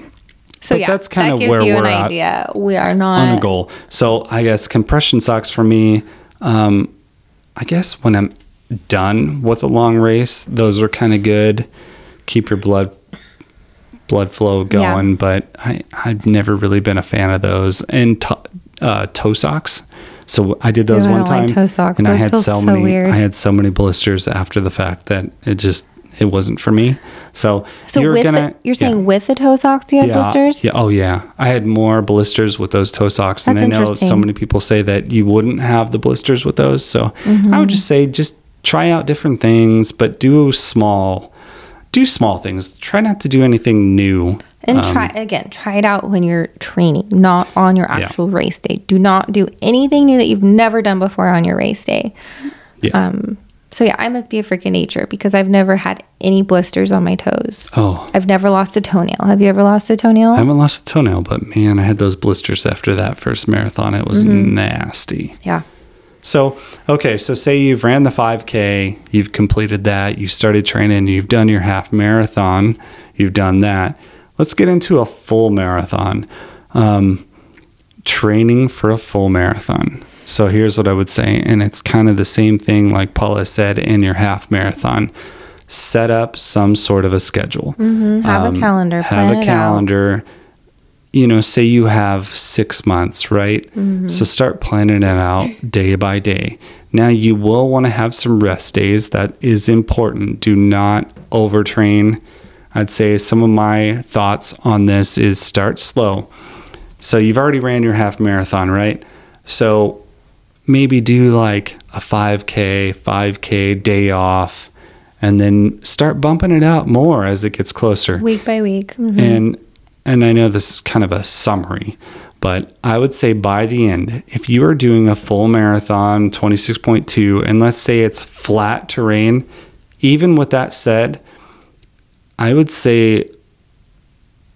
So but yeah, that's kinda that gives where you an we're at idea. We are not on a goal. So I guess compression socks for me. Um, I guess when I'm done with a long race, those are kind of good. Keep your blood blood flow Yeah. going. But I I've never really been a fan of those and to, uh, toe socks. So I did those Ew, one like time, toe socks. and I had so, so many. weird. I had so many blisters after the fact that it just it wasn't for me. So So you're with gonna the, you're yeah. saying with the toe socks you have blisters? Yeah. Oh, yeah. I had more blisters with those toe socks, That's and I know so many people say that you wouldn't have the blisters with those. So I Mm-hmm. would just say just try out different things, but do small, do small things. Try not to do anything new. And try again, try it out when you're training, not on your Yeah. actual race day. Do not do anything new that you've never done before on your race day. Yeah. Um, so yeah, I must be a freaking nature because I've never had any blisters on my toes. oh, I've never lost a toenail. Have you ever lost a toenail? I haven't lost a toenail, but man, I had those blisters after that first marathon. It was Mm-hmm. nasty. yeah. So, okay, so say you've ran the 5K, you've completed that, you started training, you've done your half marathon, you've done that. Let's get into a full marathon. Um, training for a full marathon. So, here's what I would say, and it's kind of the same thing like Paula said in your half marathon. Set up some sort of a schedule. Mm-hmm. Have a calendar. Have a calendar. You know, say you have six months, right? Mm-hmm. So start planning it out day by day. Now, you will want to have some rest days. That is important. Do not overtrain. I'd say some of my thoughts on this is start slow. So, you've already ran your half marathon, right? So, maybe do like a 5K, 5K day off, and then start bumping it out more as it gets closer. Week by week. Mhm. And and I know this is kind of a summary, but I would say by the end, if you are doing a full marathon 26.2 and let's say it's flat terrain, even with that said, I would say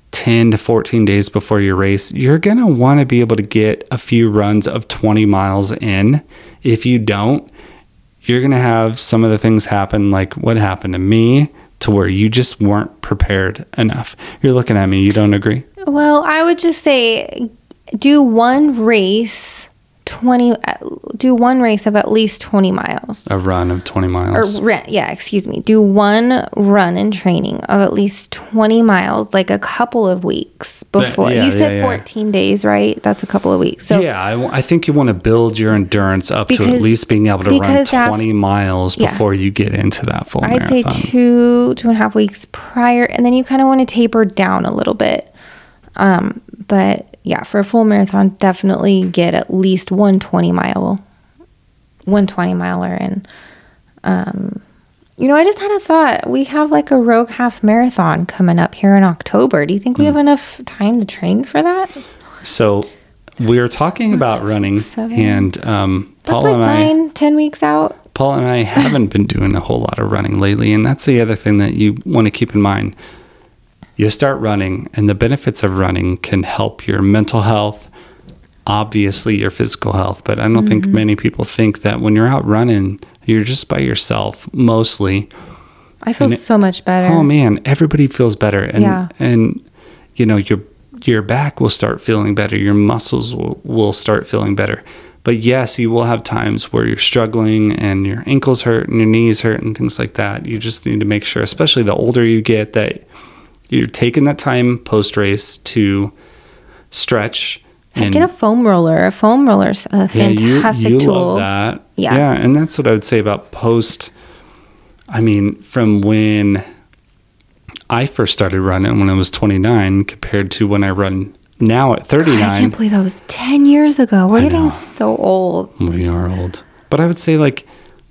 10 to 14 days before your race, you're going to want to be able to get a few runs of 20 miles in. If you don't, you're going to have some of the things happen like what happened to me to where you just weren't prepared enough. You're looking at me, you don't agree? Well, I would just say do one race 20 do one race of at least 20 miles. A run of 20 miles. or yeah excuse me. Do one run in training of at least 20 miles like a couple of weeks before. yeah, you said yeah, yeah. 14 days right? That's a couple of weeks. So yeah, I think you want to build your endurance up to at least being able to run because af- 20 miles before you get into that full i'd marathon. say two two and a half weeks prior and then you kind of want to taper down a little bit. Um but yeah for a full marathon definitely get at least 120 mile 120 miler in um you know i just had a thought we have like a rogue half marathon coming up here in october do you think we Hmm. have enough time to train for that So we were talking about running, seven. and um, Paul like and I, nine ten weeks out Paul and I haven't been doing a whole lot of running lately, and that's the other thing that you want to keep in mind. You start running, and the benefits of running can help your mental health, obviously your physical health. But I don't think Mm-hmm. many people think that when you're out running, you're just by yourself mostly. i feel it- so much better Oh man, everybody feels better, and Yeah. and you know your your back will start feeling better, your muscles will, will start feeling better. But yes, you will have times where you're struggling and your ankles hurt and your knees hurt and things like that. You just need to make sure, especially the older you get, that you're taking that time post race to stretch. And, get a foam roller a foam roller is a fantastic yeah, you, you tool love that. Yeah. Yeah, and that's what I would say about post. I mean, from when I first started running when I was 29 compared to when I run now at God, 39. I can't believe that was 10 years ago. We're I getting know. so old. we are old. But I would say like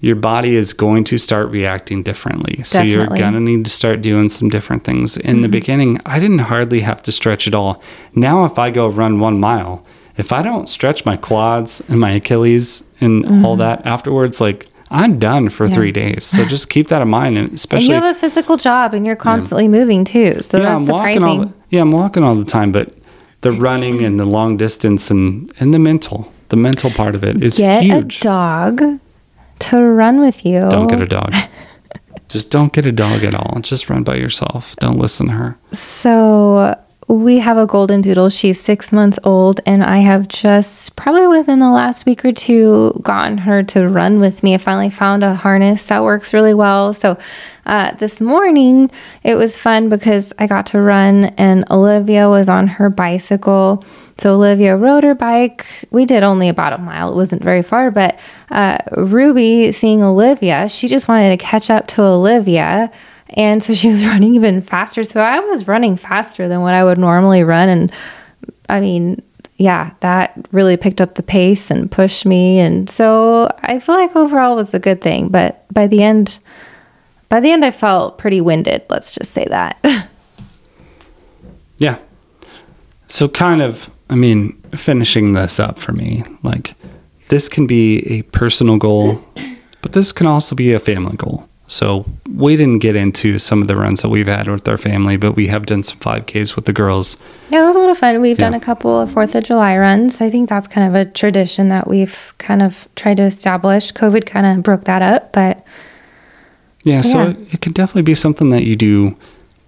your body is going to start reacting differently. So you're going to need to start doing some different things. In Mm-hmm. the beginning, I didn't hardly have to stretch at all. Now if I go run 1 mile, if I don't stretch my quads and my Achilles and all that afterwards like I'm done for Mm-hmm. Yeah. 3 days. So just keep that in mind and And especially you if- have a physical job and you're constantly moving too. So yeah, that's surprising. all the, yeah, I'm walking all the time, but the running and the long distance and and the mental, the mental part of it is Get huge. a dog to run with you. Don't get a dog. Just don't get a dog at all. Just run by yourself. Don't listen to her. So we have a golden doodle. She's six months old, and I have just probably within the last week or two gotten her to run with me. I finally found a harness that works really well. So uh, this morning it was fun because I got to run, and Olivia was on her bicycle. So Olivia rode her bike. We did only about a mile. It wasn't very far, but uh, Ruby, seeing Olivia, she just wanted to catch up to Olivia. And so she was running even faster. So I was running faster than what I would normally run. And I mean, yeah, that really picked up the pace and pushed me. And so I feel like overall was a good thing. But by the end, by the end, I felt pretty winded. Let's just say that. Yeah. So kind of, I mean, finishing this up for me, like this can be a personal goal, but this can also be a family goal. So we didn't get into some of the runs that we've had with our family, but we have done some 5Ks with the girls. Yeah, that was a lot of fun. We've done a couple of Fourth of July runs. I think that's kind of a tradition that we've kind of tried to establish. COVID kind of broke that up, but Yeah, so Yeah. it, it could definitely be something that you do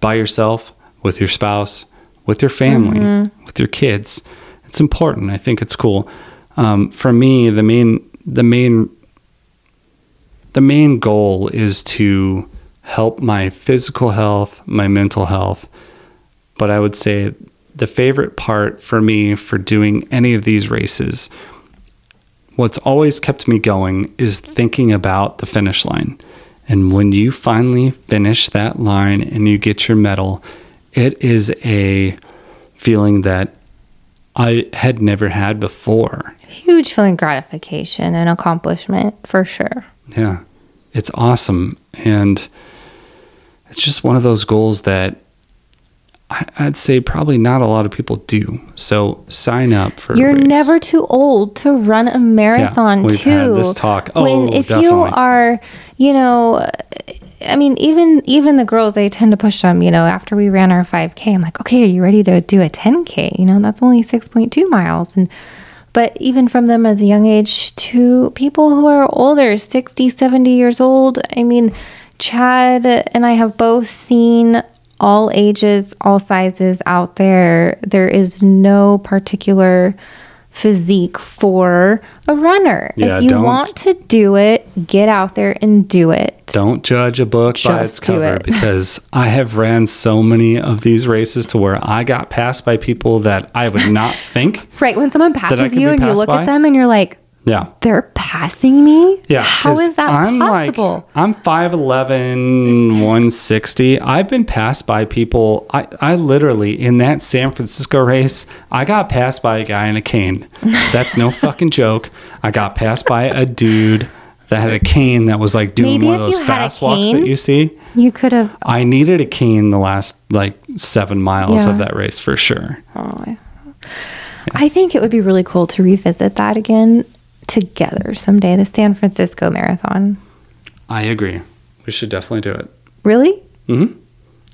by yourself, with your spouse, with your family, Mm-hmm. with your kids. It's important. I think it's cool. Um, for me, the main the main the main goal is to help my physical health, my mental health. But I would say the favorite part for me for doing any of these races what's always kept me going is thinking about the finish line. And when you finally finish that line and you get your medal, it is a feeling that I had never had before. Huge feeling of gratification and accomplishment for sure. Yeah. It's awesome. And it's just one of those goals that I'd say probably not a lot of people do. So sign up for. You're never too old to run a marathon we've too. had this talk. Oh, when if you are, you know, I mean, even even the girls, they tend to push them. You know, after we ran our 5K, I'm like, okay, are you ready to do a 10K? You know, that's only 6.2 miles, and but even from them as a young age to people who are older, 60, 70 years old. I mean, Chad and I have both seen all ages, all sizes out there. There is no particular physique for a runner. Yeah, if you want to do it, get out there and do it. Don't judge a book by its cover it. because I have ran so many of these races to where I got passed by people that I would not think. Right. When someone passes you and you look by? at them and you're like, Yeah. they're passing me? Yeah. How is that possible? Like, I'm 5'11, 160. I've been passed by people. I, I literally, in that San Francisco race, I got passed by a guy in a cane. That's no fucking joke. I got passed by a dude that had a cane that was like doing Maybe one of those fast walks cane- that you see. you could have. I needed a cane the last like seven miles Yeah. of that race for sure. Oh, I think it would be really cool to revisit that again together someday. The San Francisco Marathon. I agree. We should definitely do it. Really? Hmm.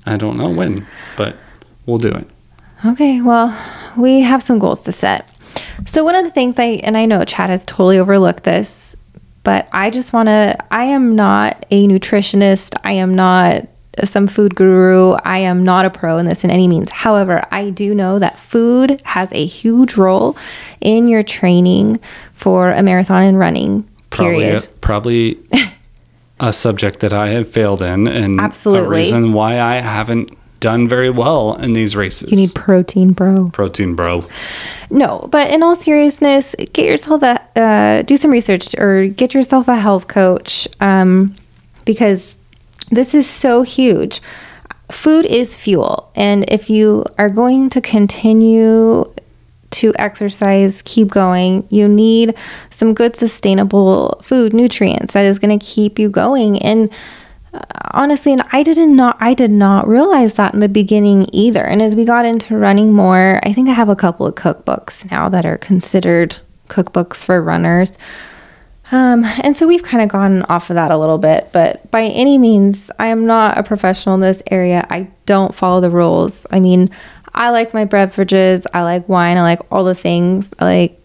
I don't know when, but we'll do it. Okay, well, we have some goals to set. So one of the things I and I know Chad has totally overlooked this, but I just want to I am not a nutritionist. I am not some food guru. I am not a pro in this in any means. However, I do know that food has a huge role in your training for a marathon and running. Probably, Period. probably a subject that I have failed in, and Absolutely. a reason why I haven't done very well in these races. You need protein, bro. protein, bro. No, but in all seriousness, get yourself a uh, do some research or get yourself a health coach um, because this is so huge. Food is fuel, and if you are going to continue to exercise, keep going, you need some good sustainable food nutrients that is going to keep you going. And uh, honestly and i did not not i did not realize that in the beginning either. And as we got into running more i think i have a couple of cookbooks now that are considered cookbooks for runners um, and so we've kind of gone off of that a little bit but by any means i am not a professional in this area i don't follow the rules i mean i like my beverages i like wine i like all the things i like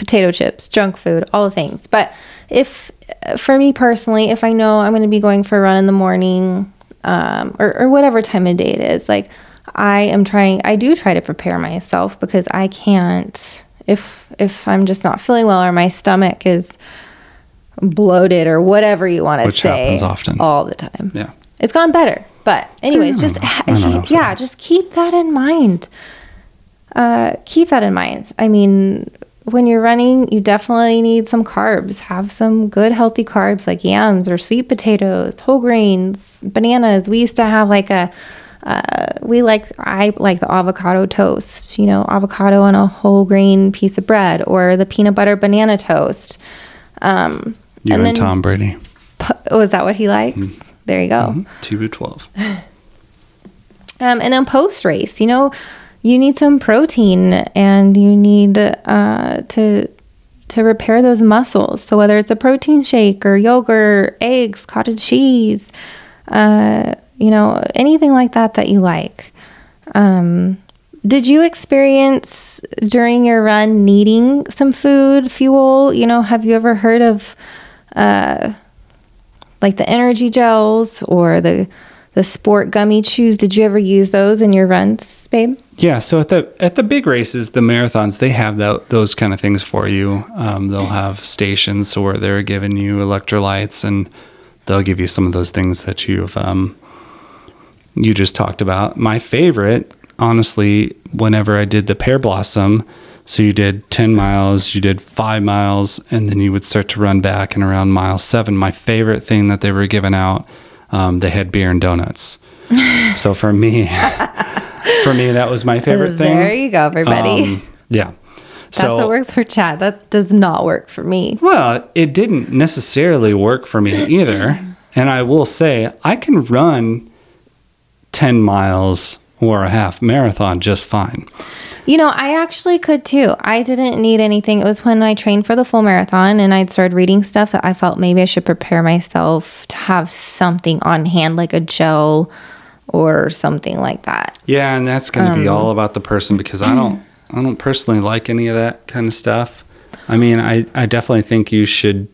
potato chips, junk food, all the things. But if, for me personally, if I know I'm going to be going for a run in the morning um, or, or whatever time of day it is, like I am trying, I do try to prepare myself because I can't, if, if I'm just not feeling well or my stomach is bloated or whatever you want to Which say happens often. all the time. Yeah. It's gone better. But anyways, just know if yeah, just keep that in mind. Uh, keep that in mind. I mean, when you're running, you definitely need some carbs. Have some good healthy carbs like yams or sweet potatoes, whole grains, bananas. We used to have like a uh, we like I like the avocado toast, you know, avocado on a whole grain piece of bread, or the peanut butter banana toast. Um, You and, then Tom Brady. oh, is that what he likes? Mm-hmm. There you go. Two to twelve. Um, and then post race, you know, you need some protein and you need uh, to to repair those muscles. So whether it's a protein shake or yogurt, eggs, cottage cheese, uh, you know, anything like that that you like. Um, did you experience during your run needing some food, fuel? You know, have you ever heard of uh, like the energy gels or the the sport gummy chews? Did you ever use those in your runs, babe? Yeah, so at the at the big races, the marathons, they have that, those kind of things for you. Um, they'll have stations where they're giving you electrolytes, and they'll give you some of those things that you've um, you just talked about. My favorite, honestly, whenever I did the pear blossom. So you did 10 miles, you did five miles, and then you would start to run back. And around mile seven, my favorite thing that they were giving out, um, they had beer and donuts. so for me, for me, that was my favorite thing. There you go, everybody. Um, yeah. That's what works for Chad. That does not work for me. Well, it didn't necessarily work for me either. And I will say, I can run 10 miles or a half marathon just fine. You know, I actually could too. I didn't need anything. It was when I trained for the full marathon and I'd started reading stuff that I felt maybe I should prepare myself to have something on hand, like a gel or something like that. Yeah, and that's going to be um, all about the person because I don't I don't personally like any of that kind of stuff. I mean, I I definitely think you should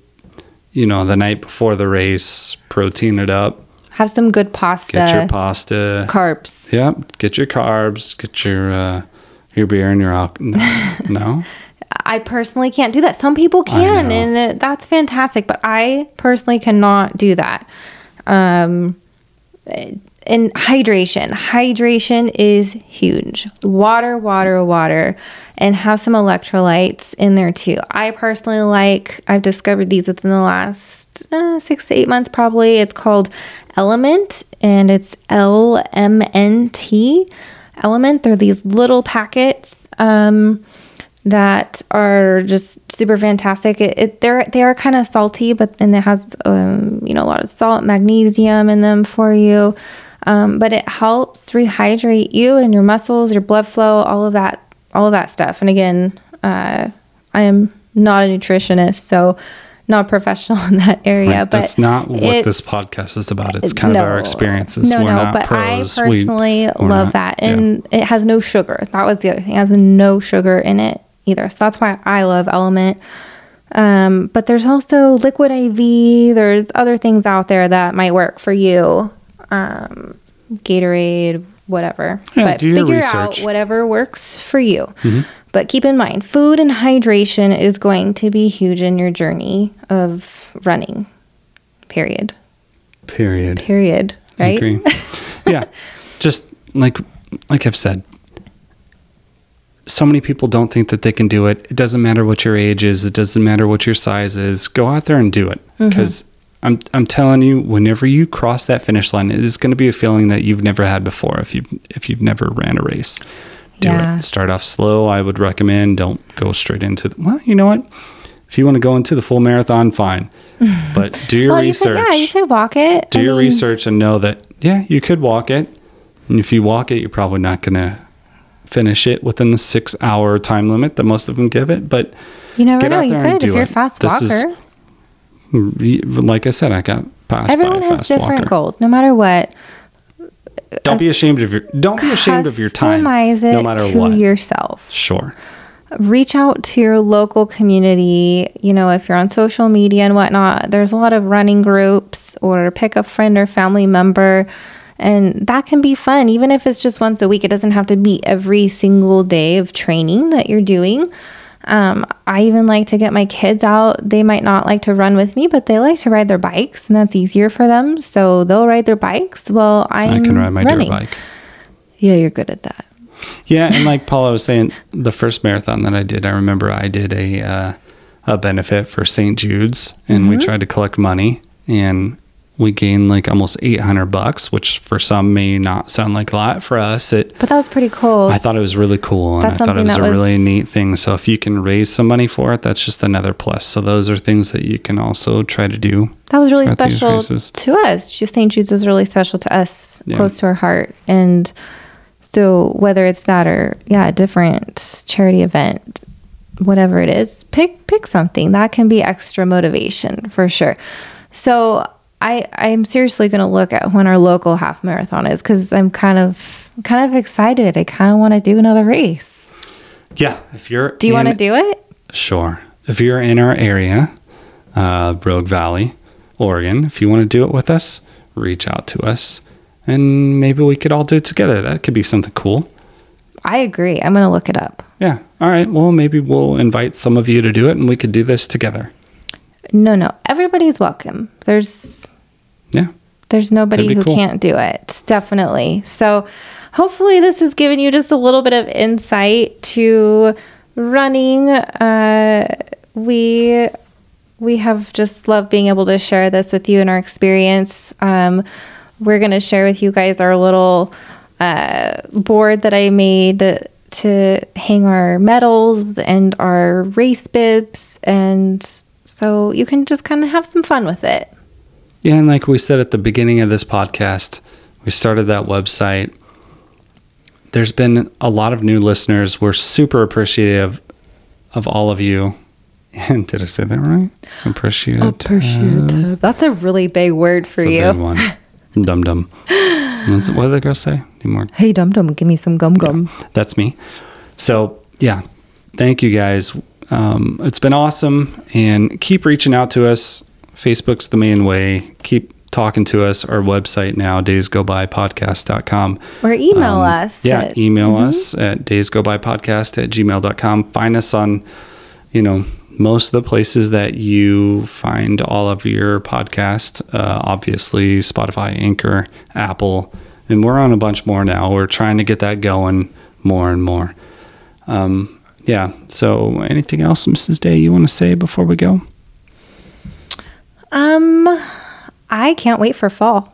you know, the night before the race, protein it up, Have some good pasta, get your pasta. carbs. Yep, get your carbs, get your uh your beer and your alcohol. No. no? I personally can't do that. Some people can, and that's fantastic. But I personally cannot do that. Um, and hydration. Hydration is huge. Water, water, water, and have some electrolytes in there too. I personally like. I've discovered these within the last uh, six to eight months, probably. It's called Element, and it's L M N T. Element. They're these little packets. Um, that are just super fantastic. It, it they're they are kind of salty, but then it has um, you know a lot of salt, magnesium in them for you. Um, but it helps rehydrate you and your muscles, your blood flow, all of that, all of that stuff. And again, uh, I am not a nutritionist, so not professional in that area. Right, but that's not what this podcast is about. It's kind of our experiences. No, We're no, not but pros. I personally we're love not- that, yeah. and it has no sugar. That was the other thing; it has no sugar in it either. So that's why I love Element. Um, but there's also Liquid IV. There's other things out there that might work for you. Um, Gatorade, whatever. Yeah, but do your figure research. out whatever works for you. Mm-hmm. But keep in mind, food and hydration is going to be huge in your journey of running. Period. period. Period. I Right? agree. yeah, just like like I've said, so many people don't think that they can do it. It doesn't matter what your age is. It doesn't matter what your size is. Go out there and do it Mm-hmm. because I'm I'm telling you, whenever you cross that finish line, it is going to be a feeling that you've never had before. If you if you've never ran a race, do Yeah. it. Start off slow. I would recommend. Don't go straight into. The, well, you know what? If you want to go into the full marathon, fine. But do your well, research You could, yeah, you could walk it. do I your mean, research and know that yeah you could walk it and if you walk it you're probably not going to finish it within the six hour time limit that most of them give it but You never get know. out You could if you're a it. fast This walker. re- like i said i got passed Everyone has different walker. goals, no matter what. Don't be ashamed of your don't be ashamed of your time Customize it no matter to what yourself. sure reach out to your local community. You know, if you're on social media and whatnot, there's a lot of running groups or pick a friend or family member. And that can be fun, even if it's just once a week. It doesn't have to be every single day of training that you're doing. Um, I even like to get my kids out. They might not like to run with me, but they like to ride their bikes, and that's easier for them. So they'll ride their bikes. Well, I'm i can ride my running. dirt bike Yeah, you're good at that. Yeah, and like Paula was saying, the first marathon that I did, I remember I did a uh, a benefit for St. Jude's, and Mm-hmm. we tried to collect money, and we gained like almost eight hundred bucks, which for some may not sound like a lot. For us, it But that was pretty cool. I thought it was really cool, and I thought it was a that really neat thing. So if you can raise some money for it, that's just another plus. So those are things that you can also try to do. That was really special to us. Just St. Jude's was really special to us, Yeah. close to our heart. And so whether it's that or yeah, a different charity event, whatever it is, pick pick something. That can be extra motivation for sure. So I I'm seriously gonna look at when our local half marathon is because I'm kind of kind of excited. I kind of want to do another race. Yeah, if you're Do you want to do it? Sure. If you're in our area, uh, Rogue Valley, Oregon, if you want to do it with us, reach out to us and maybe we could all do it together. That could be something cool. I agree. I'm gonna look it up. Yeah. All right. Well, maybe we'll invite some of you to do it and we could do this together. No, no, everybody's welcome. There's Yeah. There's nobody who cool. can't do it. Definitely. So, hopefully, this has given you just a little bit of insight to running. Uh, we we have just loved being able to share this with you and our experience. Um, we're going to share with you guys our little uh, board that I made to hang our medals and our race bibs. And so you can just kind of have some fun with it. Yeah, and like we said at the beginning of this podcast, we started that website. There's been a lot of new listeners. We're super appreciative of all of you. And did I say that right? Appreciative. Appreciative. That's a really big word for It's a you. big one. Dum dum. What did the girl say? Need more. Hey, Dum Dum, give me some gum gum. That's me. So yeah, thank you guys. Um, it's been awesome, and keep reaching out to us. Facebook's the main way. Keep talking to us. Our website now, daysgobypodcast.com. Or email Um, us. Yeah, at- email us at daysgobypodcast at gmail.com. Find us on, you know, most of the places that you find all of your podcast. Uh, obviously, Spotify, Anchor, Apple, and we're on a bunch more now. We're trying to get that going more and more. Um, yeah. So, anything else, Mrs. Day, you want to say before we go? Um, I can't wait for fall.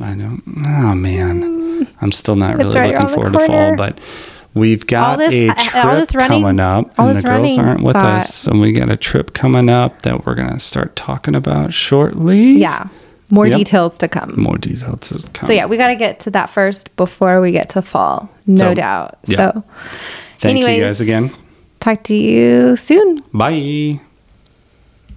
I know. Oh man, I'm still not really right looking forward to fall, but we've got this- a uh, trip running- coming up, and the girls aren't with thought- us, and we got a trip coming up that we're gonna start talking about shortly. Yeah. More Yep. details to come. more details to come. So yeah, we got to get to that first before we get to fall. No So, doubt. yeah. So Thank you guys again. Talk to you soon. Bye.